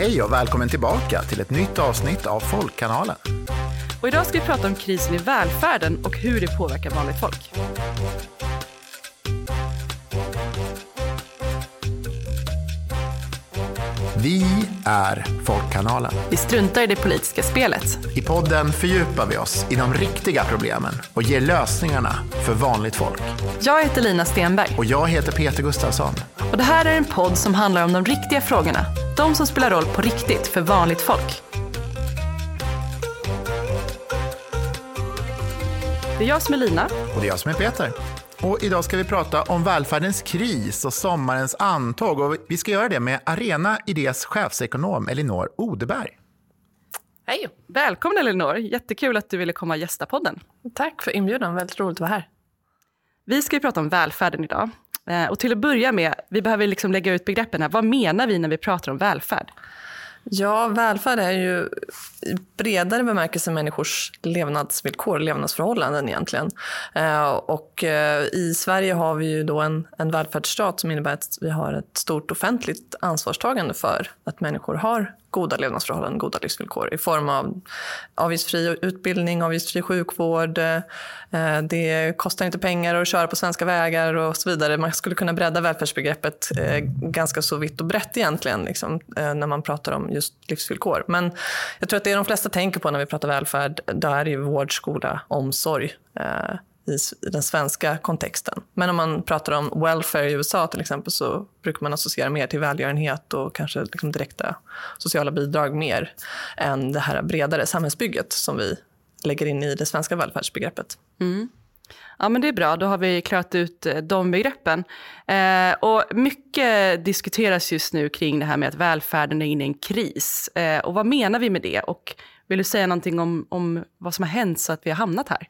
Hej och välkommen tillbaka till ett nytt avsnitt av Folkkanalen. Och idag ska vi prata om krisen i välfärden och hur det påverkar vanligt folk. Vi är Folkkanalen. Vi struntar i det politiska spelet. I podden fördjupar vi oss i de riktiga problemen och ger lösningarna för vanligt folk. Jag heter Lina Stenberg Och jag heter Peter Gustafsson. och det här är en podd som handlar om de riktiga frågorna. De som spelar roll på riktigt för vanligt folk. Det är jag som är Lina. Och det är jag som är Peter. Och idag ska vi prata om välfärdens kris och sommarens antåg. Och vi ska göra det med Arena Idés chefsekonom Elinor Odeberg. Hej! Välkommen Elinor! Jättekul att du ville komma och gästa podden. Tack för inbjudan, väldigt roligt att vara här. Vi ska ju prata om välfärden idag. Eh, Och till att börja med, vi behöver liksom lägga ut begreppen här. Vad menar vi när vi pratar om välfärd? Ja, välfärd är ju i bredare bemärkelse människors levnadsvillkor, levnadsförhållanden egentligen. Eh, och eh, i Sverige har vi ju då en, en välfärdsstat som innebär att vi har ett stort offentligt ansvarstagande för att människor har goda levnadsförhållanden, goda livsvillkor i form av avgiftsfri utbildning, avgiftsfri sjukvård. Eh, det kostar inte pengar att köra på svenska vägar och så vidare. Man skulle kunna bredda välfärdsbegreppet eh, ganska så vitt och brett egentligen liksom, eh, när man pratar om just livsvillkor. Men jag tror att det de flesta tänker på när vi pratar välfärd, där är ju vård, skola, omsorg i i den svenska kontexten. Men om man pratar om welfare i USA till exempel så brukar man associera mer till välgörenhet och kanske liksom direkta sociala bidrag mer än det här bredare samhällsbygget som vi lägger in i det svenska välfärdsbegreppet. Mm. Ja, men det är bra. Då har vi klarat ut eh, de begreppen. Eh, och mycket diskuteras just nu kring det här med att välfärden är inne i en kris. Eh, och vad menar vi med det? Och vill du säga någonting om, om vad som har hänt så att vi har hamnat här?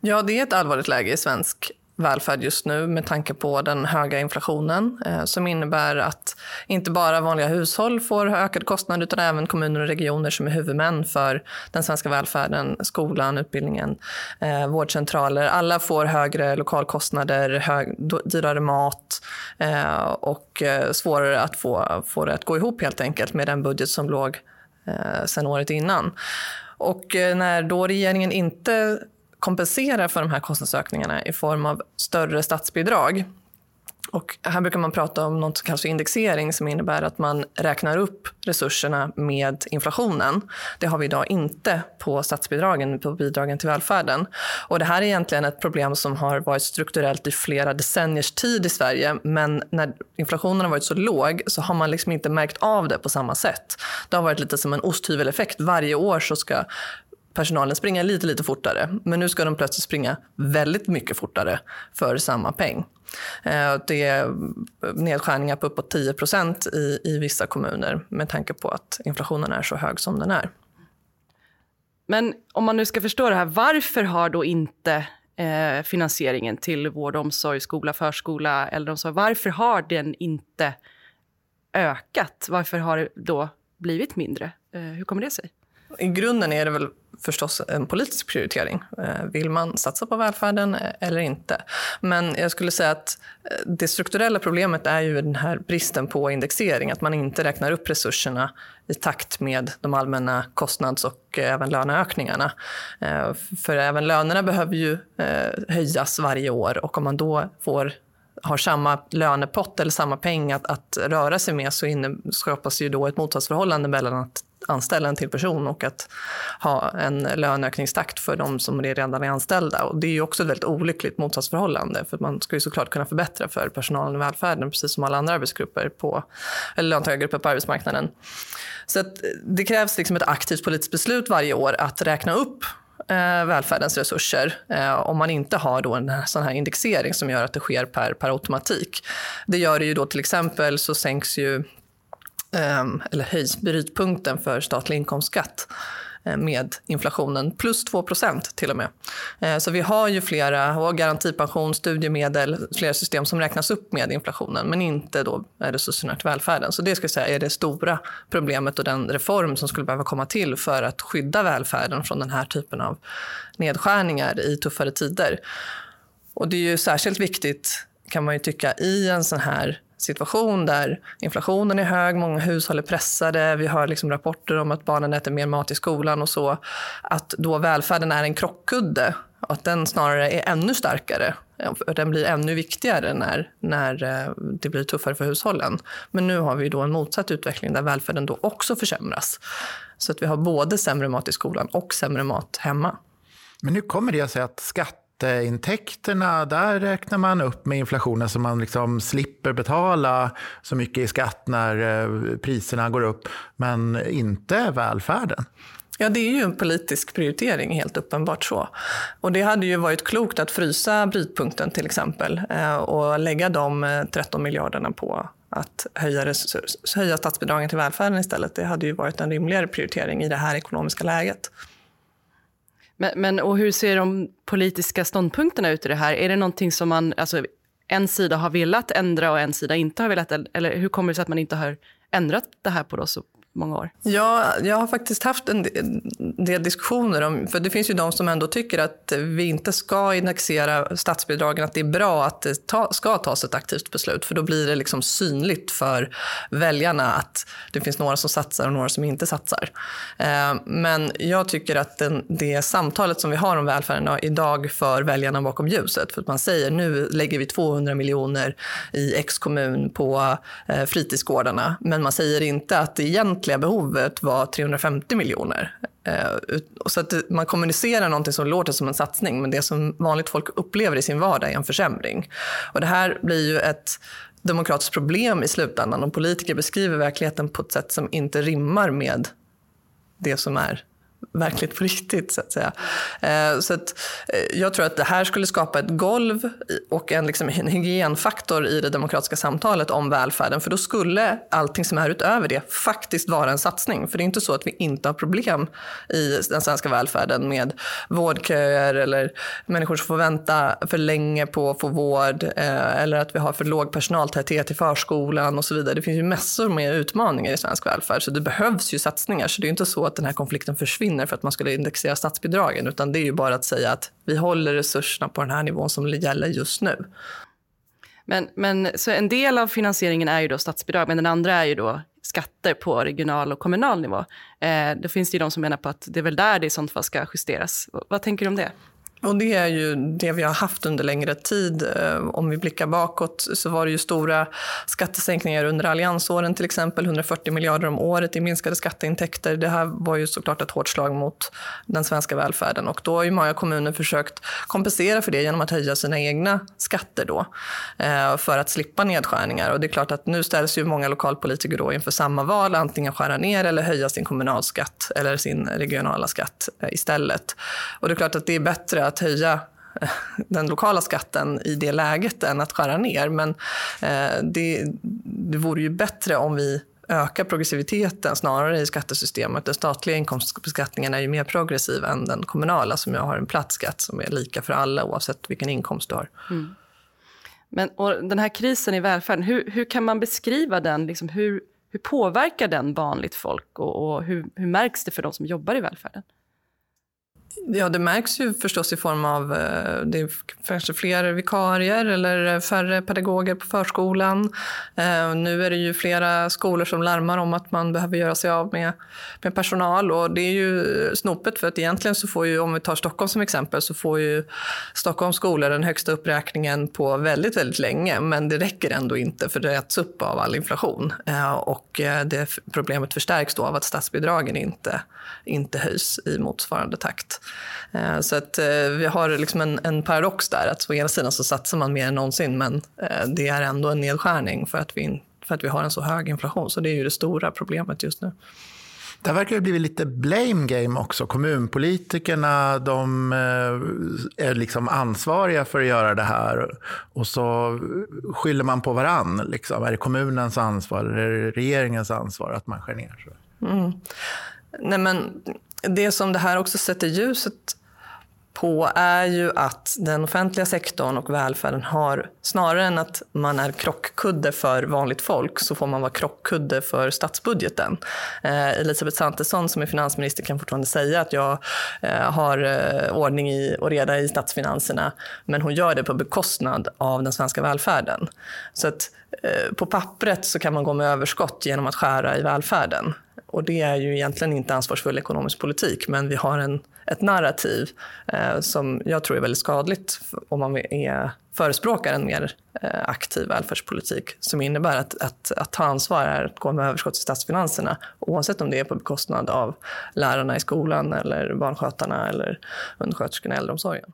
Ja, det är ett allvarligt läge i svensk välfärd just nu med tanke på den höga inflationen eh, som innebär att inte bara vanliga hushåll får ökade kostnader utan även kommuner och regioner som är huvudmän för den svenska välfärden, skolan, utbildningen, eh, vårdcentraler. Alla får högre lokalkostnader, hög, dyrare mat eh, och eh, svårare att få, få det att gå ihop helt enkelt med den budget som låg eh, sen året innan. Och eh, när då regeringen inte kompenserar för de här kostnadsökningarna i form av större statsbidrag. Och här brukar man prata om något som kallas för indexering som innebär att man räknar upp resurserna med inflationen. Det har vi idag inte på statsbidragen, på bidragen till välfärden. Och det här är egentligen ett problem som har varit strukturellt i flera decenniers tid i Sverige. Men när inflationen har varit så låg så har man liksom inte märkt av det på samma sätt. Det har varit lite som en osthyveleffekt. Varje år så ska personalen springa lite, lite fortare. Men nu ska de plötsligt springa väldigt mycket fortare för samma peng. Eh, det är nedskärningar på uppåt 10 procent i, i vissa kommuner med tanke på att inflationen är så hög som den är. Men om man nu ska förstå det här, varför har då inte eh, finansieringen till vård, omsorg, skola, förskola, äldreomsorg, varför har den inte ökat? Varför har det då blivit mindre? Eh, hur kommer det sig? I grunden är det väl förstås en politisk prioritering. Eh, vill man satsa på välfärden eh, eller inte? Men jag skulle säga att eh, det strukturella problemet är ju den här bristen på indexering. Att man inte räknar upp resurserna i takt med de allmänna kostnads och även löneökningarna. För även lönerna behöver ju höjas varje år och om man då får har samma lönepott eller samma peng att, att röra sig med så inne, skapas ju då ett motsatsförhållande mellan att anställa en till person och att ha en löneökningstakt för de som redan är anställda. Och det är ju också ett väldigt olyckligt motsatsförhållande för man ska ju såklart kunna förbättra för personalen i välfärden precis som alla andra arbetsgrupper på, eller löntagargrupper på arbetsmarknaden. Så att det krävs liksom ett aktivt politiskt beslut varje år att räkna upp eh, välfärdens resurser eh, om man inte har då en sån här indexering som gör att det sker per, per automatik. Det gör det ju då till exempel så sänks ju Ehm, eller höjs brytpunkten för statlig inkomstskatt eh, med inflationen, plus 2% till och med. Eh, så vi har ju flera, och garantipension, studiemedel, flera system som räknas upp med inflationen, men inte då resurserna till välfärden. Så det ska jag säga är det stora problemet och den reform som skulle behöva komma till för att skydda välfärden från den här typen av nedskärningar i tuffare tider. Och det är ju särskilt viktigt kan man ju tycka i en sån här situation där inflationen är hög, många hushåll är pressade, vi hör liksom rapporter om att barnen äter mer mat i skolan och så, att då välfärden är en krockkudde och att den snarare är ännu starkare. Den blir ännu viktigare när, när eh, det blir tuffare för hushållen. Men nu har vi då en motsatt utveckling där välfärden då också försämras. Så att vi har både sämre mat i skolan och sämre mat hemma. Men hur kommer det sig att skatteintäkterna, där räknar man upp med inflationen så man liksom slipper betala så mycket i skatt när eh, priserna går upp, men inte välfärden? Ja, det är ju en politisk prioritering, helt uppenbart så. Och det hade ju varit klokt att frysa brytpunkten till exempel eh, och lägga de eh, 13 miljarderna på att höja, höja statsbidragen till välfärden istället. Det hade ju varit en rimligare prioritering i det här ekonomiska läget. Men, men och hur ser de politiska ståndpunkterna ut i det här? Är det någonting som man, alltså en sida har velat ändra och en sida inte har velat, eller hur kommer det sig att man inte har ändrat det här på då så många år? Ja, jag har faktiskt haft en del diskussioner om, för det finns ju de som ändå tycker att vi inte ska indexera statsbidragen, att det är bra att det ta, ska tas ett aktivt beslut, för då blir det liksom synligt för väljarna att det finns några som satsar och några som inte satsar. Eh, men jag tycker att den, det samtalet som vi har om välfärden idag för väljarna bakom ljuset, för att man säger nu lägger vi 200 miljoner i X kommun på eh, fritidsgårdarna, men man säger inte att det egentligen egentliga behovet var 350 miljoner. Eh, så att man kommunicerar någonting som låter som en satsning men det som vanligt folk upplever i sin vardag är en försämring. Och det här blir ju ett demokratiskt problem i slutändan om politiker beskriver verkligheten på ett sätt som inte rimmar med det som är verkligt på riktigt. Så att säga. Eh, så att, eh, jag tror att det här skulle skapa ett golv och en, liksom, en hygienfaktor i det demokratiska samtalet om välfärden. För då skulle allting som är utöver det faktiskt vara en satsning. För det är inte så att vi inte har problem i den svenska välfärden med vårdköer eller människor som får vänta för länge på att få vård eh, eller att vi har för låg personaltäthet i förskolan och så vidare. Det finns ju massor med utmaningar i svensk välfärd så det behövs ju satsningar. Så det är inte så att den här konflikten försvinner försvinner för att man skulle indexera statsbidragen, utan det är ju bara att säga att vi håller resurserna på den här nivån som gäller just nu. Men, men så en del av finansieringen är ju då statsbidrag, men den andra är ju då skatter på regional och kommunal nivå. Eh, då finns det ju de som menar på att det är väl där det i sånt fall ska justeras. Vad tänker du om det? Och det är ju det vi har haft under längre tid. Eh, om vi blickar bakåt så var det ju stora skattesänkningar under alliansåren till exempel. 140 miljarder om året i minskade skatteintäkter. Det här var ju såklart ett hårt slag mot den svenska välfärden. Och då har ju många kommuner försökt kompensera för det genom att höja sina egna skatter då. Eh, för att slippa nedskärningar. Och det är klart att nu ställs ju många lokalpolitiker då inför samma val. Antingen skära ner eller höja sin kommunalskatt eller sin regionala skatt eh, istället. Och det är klart att det är bättre att att höja eh, den lokala skatten i det läget än att skära ner. Men eh, det, det vore ju bättre om vi ökar progressiviteten snarare i skattesystemet. Den statliga inkomstbeskattningen är ju mer progressiv än den kommunala som har en platt skatt som är lika för alla oavsett vilken inkomst du har. Mm. Men, och den här krisen i välfärden, hur, hur kan man beskriva den? Liksom, hur, hur påverkar den vanligt folk och, och hur, hur märks det för de som jobbar i välfärden? Ja, det märks ju förstås i form av eh, det är kanske fler vikarier eller färre pedagoger på förskolan. Eh, nu är det ju flera skolor som larmar om att man behöver göra sig av med, med personal och det är ju snopet för att egentligen så får ju, om vi tar Stockholm som exempel, så får ju Stockholms skolor den högsta uppräkningen på väldigt, väldigt länge. Men det räcker ändå inte för det äts upp av all inflation eh, och det problemet förstärks då av att statsbidragen inte, inte höjs i motsvarande takt. Eh, så att eh, vi har liksom en, en paradox där. Att å ena sidan så satsar man mer än någonsin men eh, det är ändå en nedskärning för att, vi, för att vi har en så hög inflation. Så det är ju det stora problemet just nu. Det verkar ha blivit lite blame game också. Kommunpolitikerna de är liksom ansvariga för att göra det här. Och så skyller man på varann. Liksom. Är det kommunens ansvar eller är det regeringens ansvar att man skär ner? Mm. Nej, men det som det här också sätter ljuset på är ju att den offentliga sektorn och välfärden har, snarare än att man är krockkudde för vanligt folk, så får man vara krockkudde för statsbudgeten. Eh, Elisabeth Svantesson som är finansminister kan fortfarande säga att jag eh, har eh, ordning i, och reda i statsfinanserna, men hon gör det på bekostnad av den svenska välfärden. Så att eh, på pappret så kan man gå med överskott genom att skära i välfärden. Och det är ju egentligen inte ansvarsfull ekonomisk politik, men vi har en, ett narrativ eh, som jag tror är väldigt skadligt om man är förespråkar en mer eh, aktiv välfärdspolitik som innebär att, att, att ta ansvar är att gå med överskott i statsfinanserna oavsett om det är på bekostnad av lärarna i skolan eller barnskötarna eller undersköterskorna i äldreomsorgen.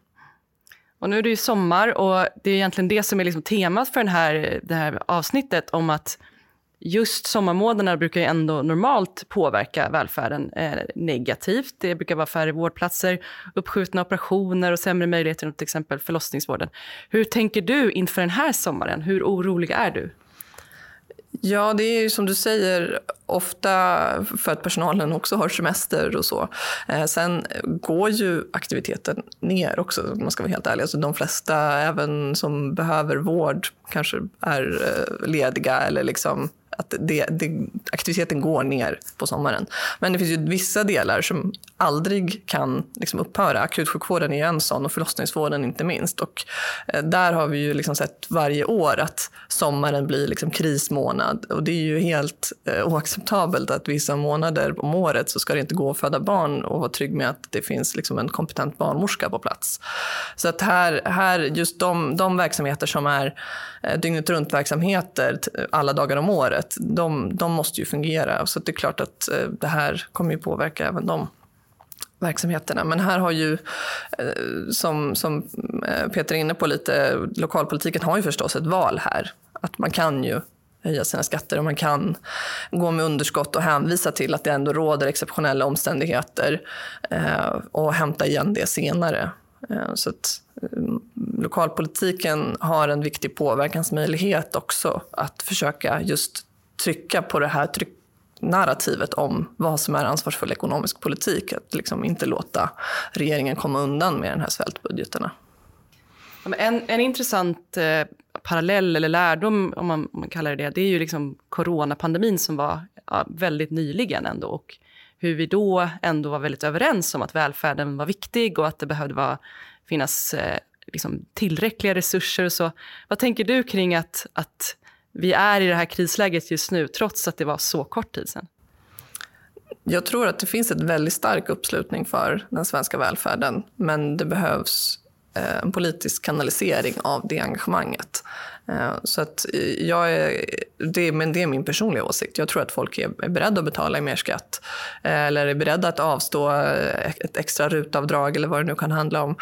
Och nu är det ju sommar och det är egentligen det som är liksom temat för den här, det här avsnittet om att just sommarmånaderna brukar ju ändå normalt påverka välfärden eh, negativt. Det brukar vara färre vårdplatser, uppskjutna operationer och sämre möjligheter till exempel förlossningsvården. Hur tänker du inför den här sommaren? Hur orolig är du? Ja, det är ju som du säger ofta för att personalen också har semester och så. Eh, sen går ju aktiviteten ner också, om man ska vara helt ärlig. Alltså de flesta, även som behöver vård, kanske är eh, lediga eller liksom att det, det, aktiviteten går ner på sommaren. Men det finns ju vissa delar som aldrig kan liksom upphöra. Akutsjukvården är en sån och förlossningsvården inte minst. Och eh, där har vi ju liksom sett varje år att sommaren blir liksom krismånad. Och det är ju helt eh, oacceptabelt att vissa månader om året så ska det inte gå att föda barn och vara trygg med att det finns liksom en kompetent barnmorska på plats. Så att här, här just de, de verksamheter som är eh, dygnet runt-verksamheter alla dagar om året, de, de måste ju fungera. Så det är klart att eh, det här kommer ju påverka även dem verksamheterna. Men här har ju, eh, som, som eh, Peter är inne på lite, lokalpolitiken har ju förstås ett val här. Att man kan ju höja sina skatter och man kan gå med underskott och hänvisa till att det ändå råder exceptionella omständigheter och hämta igen det senare. Så att lokalpolitiken har en viktig påverkansmöjlighet också att försöka just trycka på det här tryck narrativet om vad som är ansvarsfull ekonomisk politik. Att liksom inte låta regeringen komma undan med den här svältbudgeterna. En, en intressant eh, parallell eller lärdom, om man, om man, kallar det det, det är ju liksom coronapandemin som var ja, väldigt nyligen ändå. Och hur vi då ändå var väldigt överens om att välfärden var viktig och att det behövde vara, finnas eh, liksom tillräckliga resurser och så. Vad tänker du kring att, att vi är i det här krisläget just nu, trots att det var så kort tid sedan? Jag tror att det finns en väldigt stark uppslutning för den svenska välfärden, men det behövs eh, en politisk kanalisering av det engagemanget. Eh, så att eh, jag är, det, men det är min personliga åsikt. Jag tror att folk är beredda att betala mer skatt eller är beredda att avstå ett extra rutavdrag eller vad det nu kan handla om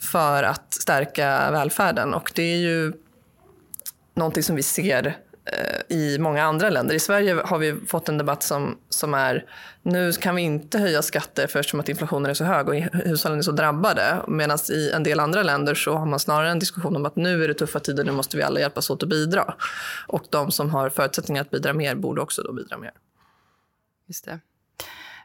för att stärka välfärden. Och det är ju någonting som vi ser eh, i många andra länder. I Sverige har vi fått en debatt som, som är nu kan vi inte höja skatter eftersom att inflationen är så hög och hushållen är så drabbade. Medan i en del andra länder så har man snarare en diskussion om att nu är det tuffa tider, nu måste vi alla hjälpas åt att bidra. Och de som har förutsättningar att bidra mer borde också då bidra mer. Just det.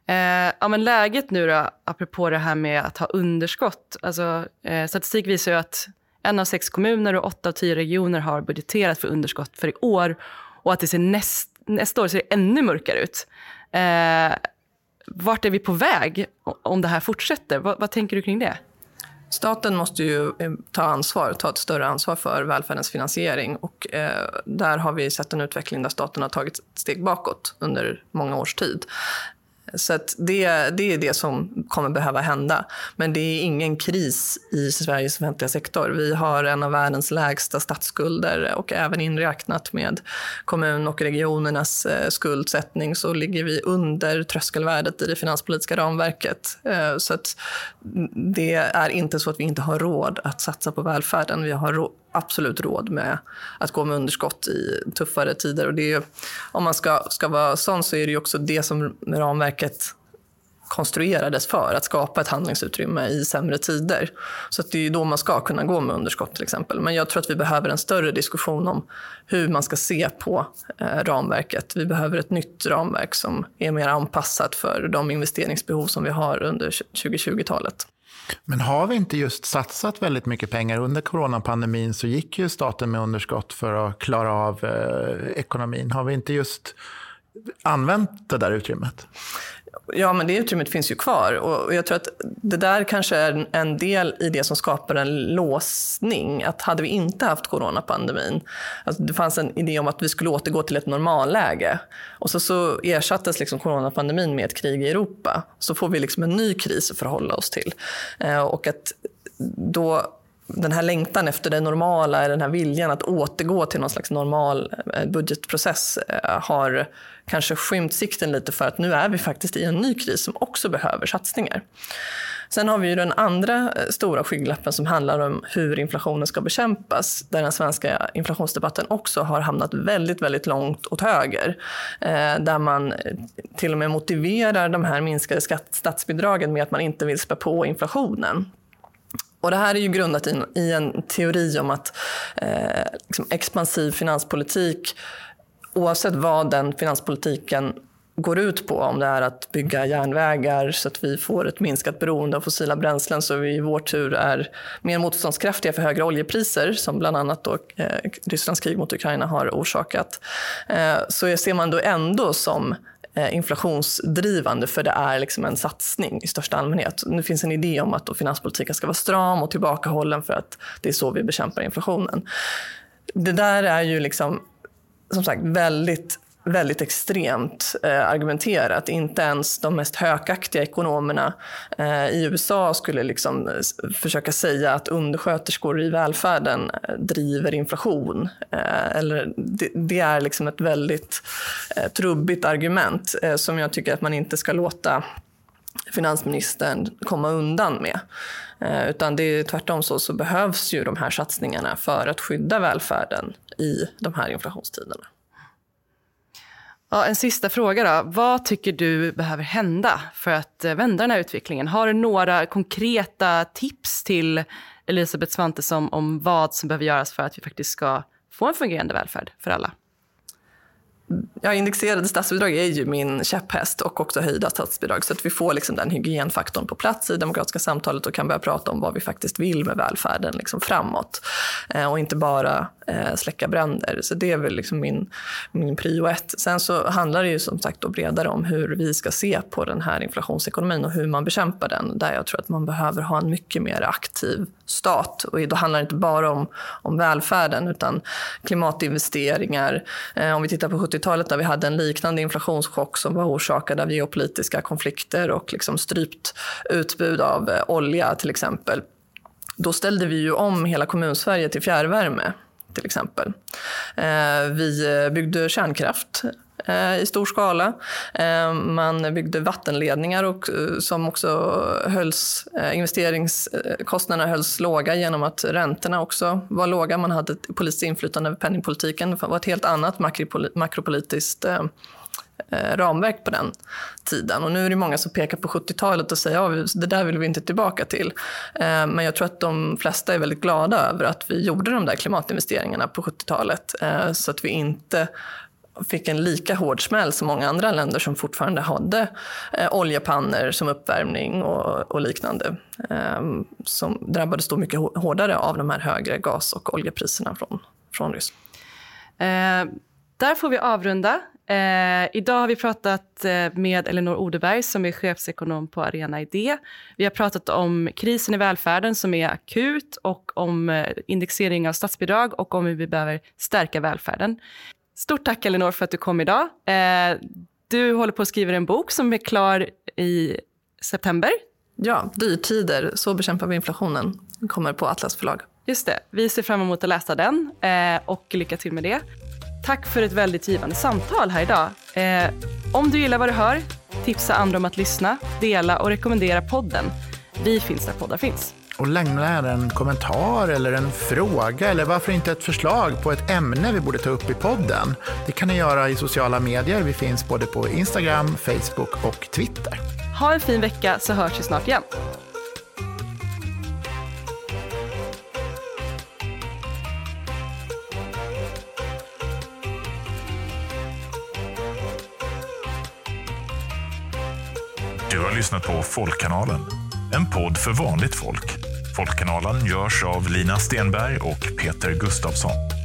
Eh, ja, men läget nu då, apropå det här med att ha underskott. Alltså, eh, statistik visar ju att en av sex kommuner och åtta av tio regioner har budgeterat för underskott för i år och att det ser näst, nästa år ser det ännu mörkare ut. Eh, vart är vi på väg om det här fortsätter? Vad, vad tänker du kring det? Staten måste ju eh, ta ansvar, ta ett större ansvar för välfärdens finansiering. Och, eh, där har vi sett en utveckling där staten har tagit ett steg bakåt under många års tid. Så det, det är det som kommer behöva hända. Men det är ingen kris i Sveriges offentliga sektor. Vi har en av världens lägsta statsskulder och även inräknat med kommun och regionernas eh, skuldsättning så ligger vi under tröskelvärdet i det finanspolitiska ramverket. Eh, så det är inte så att vi inte har råd att satsa på välfärden. Vi har absolut råd med att gå med underskott i tuffare tider. Och det är, om man ska, ska vara sån så är det också det som ramverket konstruerades för, att skapa ett handlingsutrymme i sämre tider. Så det är då man ska kunna gå med underskott till exempel. Men jag tror att vi behöver en större diskussion om hur man ska se på eh, ramverket. Vi behöver ett nytt ramverk som är mer anpassat för de investeringsbehov som vi har under 2020-talet. Men har vi inte just satsat väldigt mycket pengar? Under coronapandemin så gick ju staten med underskott för att klara av eh, ekonomin. Har vi inte just använt det där utrymmet? Ja, men det utrymmet finns ju kvar. Och jag tror att det där kanske är en del i det som skapar en låsning. Att hade vi inte haft coronapandemin, alltså det fanns en idé om att vi skulle återgå till ett normalläge. Och så, så ersattes liksom coronapandemin med ett krig i Europa. Så får vi liksom en ny kris att förhålla oss till. Eh, och att då den här längtan efter det normala, den här viljan att återgå till någon slags normal eh, budgetprocess eh, har kanske skymt sikten lite för att nu är vi faktiskt i en ny kris som också behöver satsningar. Sen har vi ju den andra eh, stora skygglappen som handlar om hur inflationen ska bekämpas, där den svenska inflationsdebatten också har hamnat väldigt, väldigt långt åt höger. Där man till och med motiverar de här minskade statsbidragen med att man inte vill spä på inflationen. Och det här är ju grundat i, i en teori om att eh, liksom expansiv finanspolitik, oavsett vad den finanspolitiken går ut på, om det är att bygga järnvägar så att vi får ett minskat beroende av fossila bränslen så vi i vår tur är mer motståndskraftiga för högre oljepriser som bland annat då, eh, Rysslands krig mot Ukraina har orsakat. Eh, så ser man då ändå som Eh, inflationsdrivande för det är liksom en satsning i största allmänhet. Nu finns en idé om att finanspolitiken ska vara stram och tillbakahållen för att det är så vi bekämpar inflationen. Det där är ju liksom, som sagt väldigt väldigt extremt eh, argumenterat. Inte ens de mest hökaktiga ekonomerna eh, i USA skulle liksom eh, försöka säga att undersköterskor i välfärden eh, driver inflation. Eh, eller det, det, är liksom ett väldigt eh, Eh, trubbigt argument eh, som jag tycker att man inte ska låta finansministern komma undan med. Eh, utan det är tvärtom så, så behövs ju de här satsningarna för att skydda välfärden i de här inflationstiderna. Ja, en sista fråga då. Vad tycker du behöver hända för att vända den här utvecklingen? Har du några konkreta tips till Elisabeth Svantesson om vad som behöver göras för att vi faktiskt ska få en fungerande välfärd för alla? Ja, indexerade statsbidrag är ju min käpphäst och också höjda statsbidrag så att vi får liksom den hygienfaktorn på plats i demokratiska samtalet och kan börja prata om vad vi faktiskt vill med välfärden liksom framåt. Eh, och inte bara eh, släcka bränder. Så det är väl liksom min, min prio ett. Sen så handlar det ju som sagt då bredare om hur vi ska se på den här inflationsekonomin och hur man bekämpar den. Där jag tror att man behöver ha en mycket mer aktiv stat. Och då handlar det inte bara om, om välfärden utan klimatinvesteringar. Eh, om vi tittar på 70-talet där vi hade en liknande inflationschock som var orsakad av geopolitiska konflikter och liksom strypt utbud av eh, olja till exempel. Då ställde vi ju om hela kommunsverige till fjärrvärme till exempel. Eh, vi eh, byggde kärnkraft Eh, i stor skala. Eh, man byggde vattenledningar och, eh, som också hölls, investeringskostnaderna hölls låga genom att räntorna också var låga. Man hade politiskt inflytande över penningpolitiken. Det var ett helt annat makropolitiskt ramverk på den tiden. Och nu är det många som pekar på 70-talet och säger att ja, det där vill vi inte tillbaka till. Men jag tror att de flesta är väldigt glada över att vi gjorde de där klimatinvesteringarna på 70-talet så att vi inte fick en lika hård smäll som många andra länder som fortfarande hade eh, oljepannor som uppvärmning och, och liknande. Eh, som drabbades då mycket hårdare av de här högre gas och oljepriserna från, från Ryssland. Eh, där får vi avrunda. Eh, idag har vi pratat eh, med Elinor Odeberg som är chefsekonom på Arena Idé. Vi har pratat om krisen i välfärden som är akut och om eh, indexering av statsbidrag och om hur vi behöver stärka välfärden. Stort tack Elinor för att du kom idag. Eh, du håller på att skriva en bok som är klar i september. Ja, Dyrtider, så bekämpar vi inflationen. Kommer på Atlas förlag. Just det. Vi ser fram emot att läsa den eh, och lycka till med det. Tack för ett väldigt givande samtal här idag. Eh, om du gillar vad du hör, tipsa andra om att lyssna, dela och rekommendera podden. Vi finns där poddar finns. Och lämna en kommentar eller en fråga eller varför inte ett förslag på ett ämne vi borde ta upp i podden. Det kan ni göra i sociala medier. Vi finns både på Instagram, Facebook och Twitter. Ha en fin vecka så hörs vi snart igen. Du har lyssnat på Folkkanalen en podd för vanligt folk. Folkkanalen görs av Lina Stenberg och Peter Gustafsson.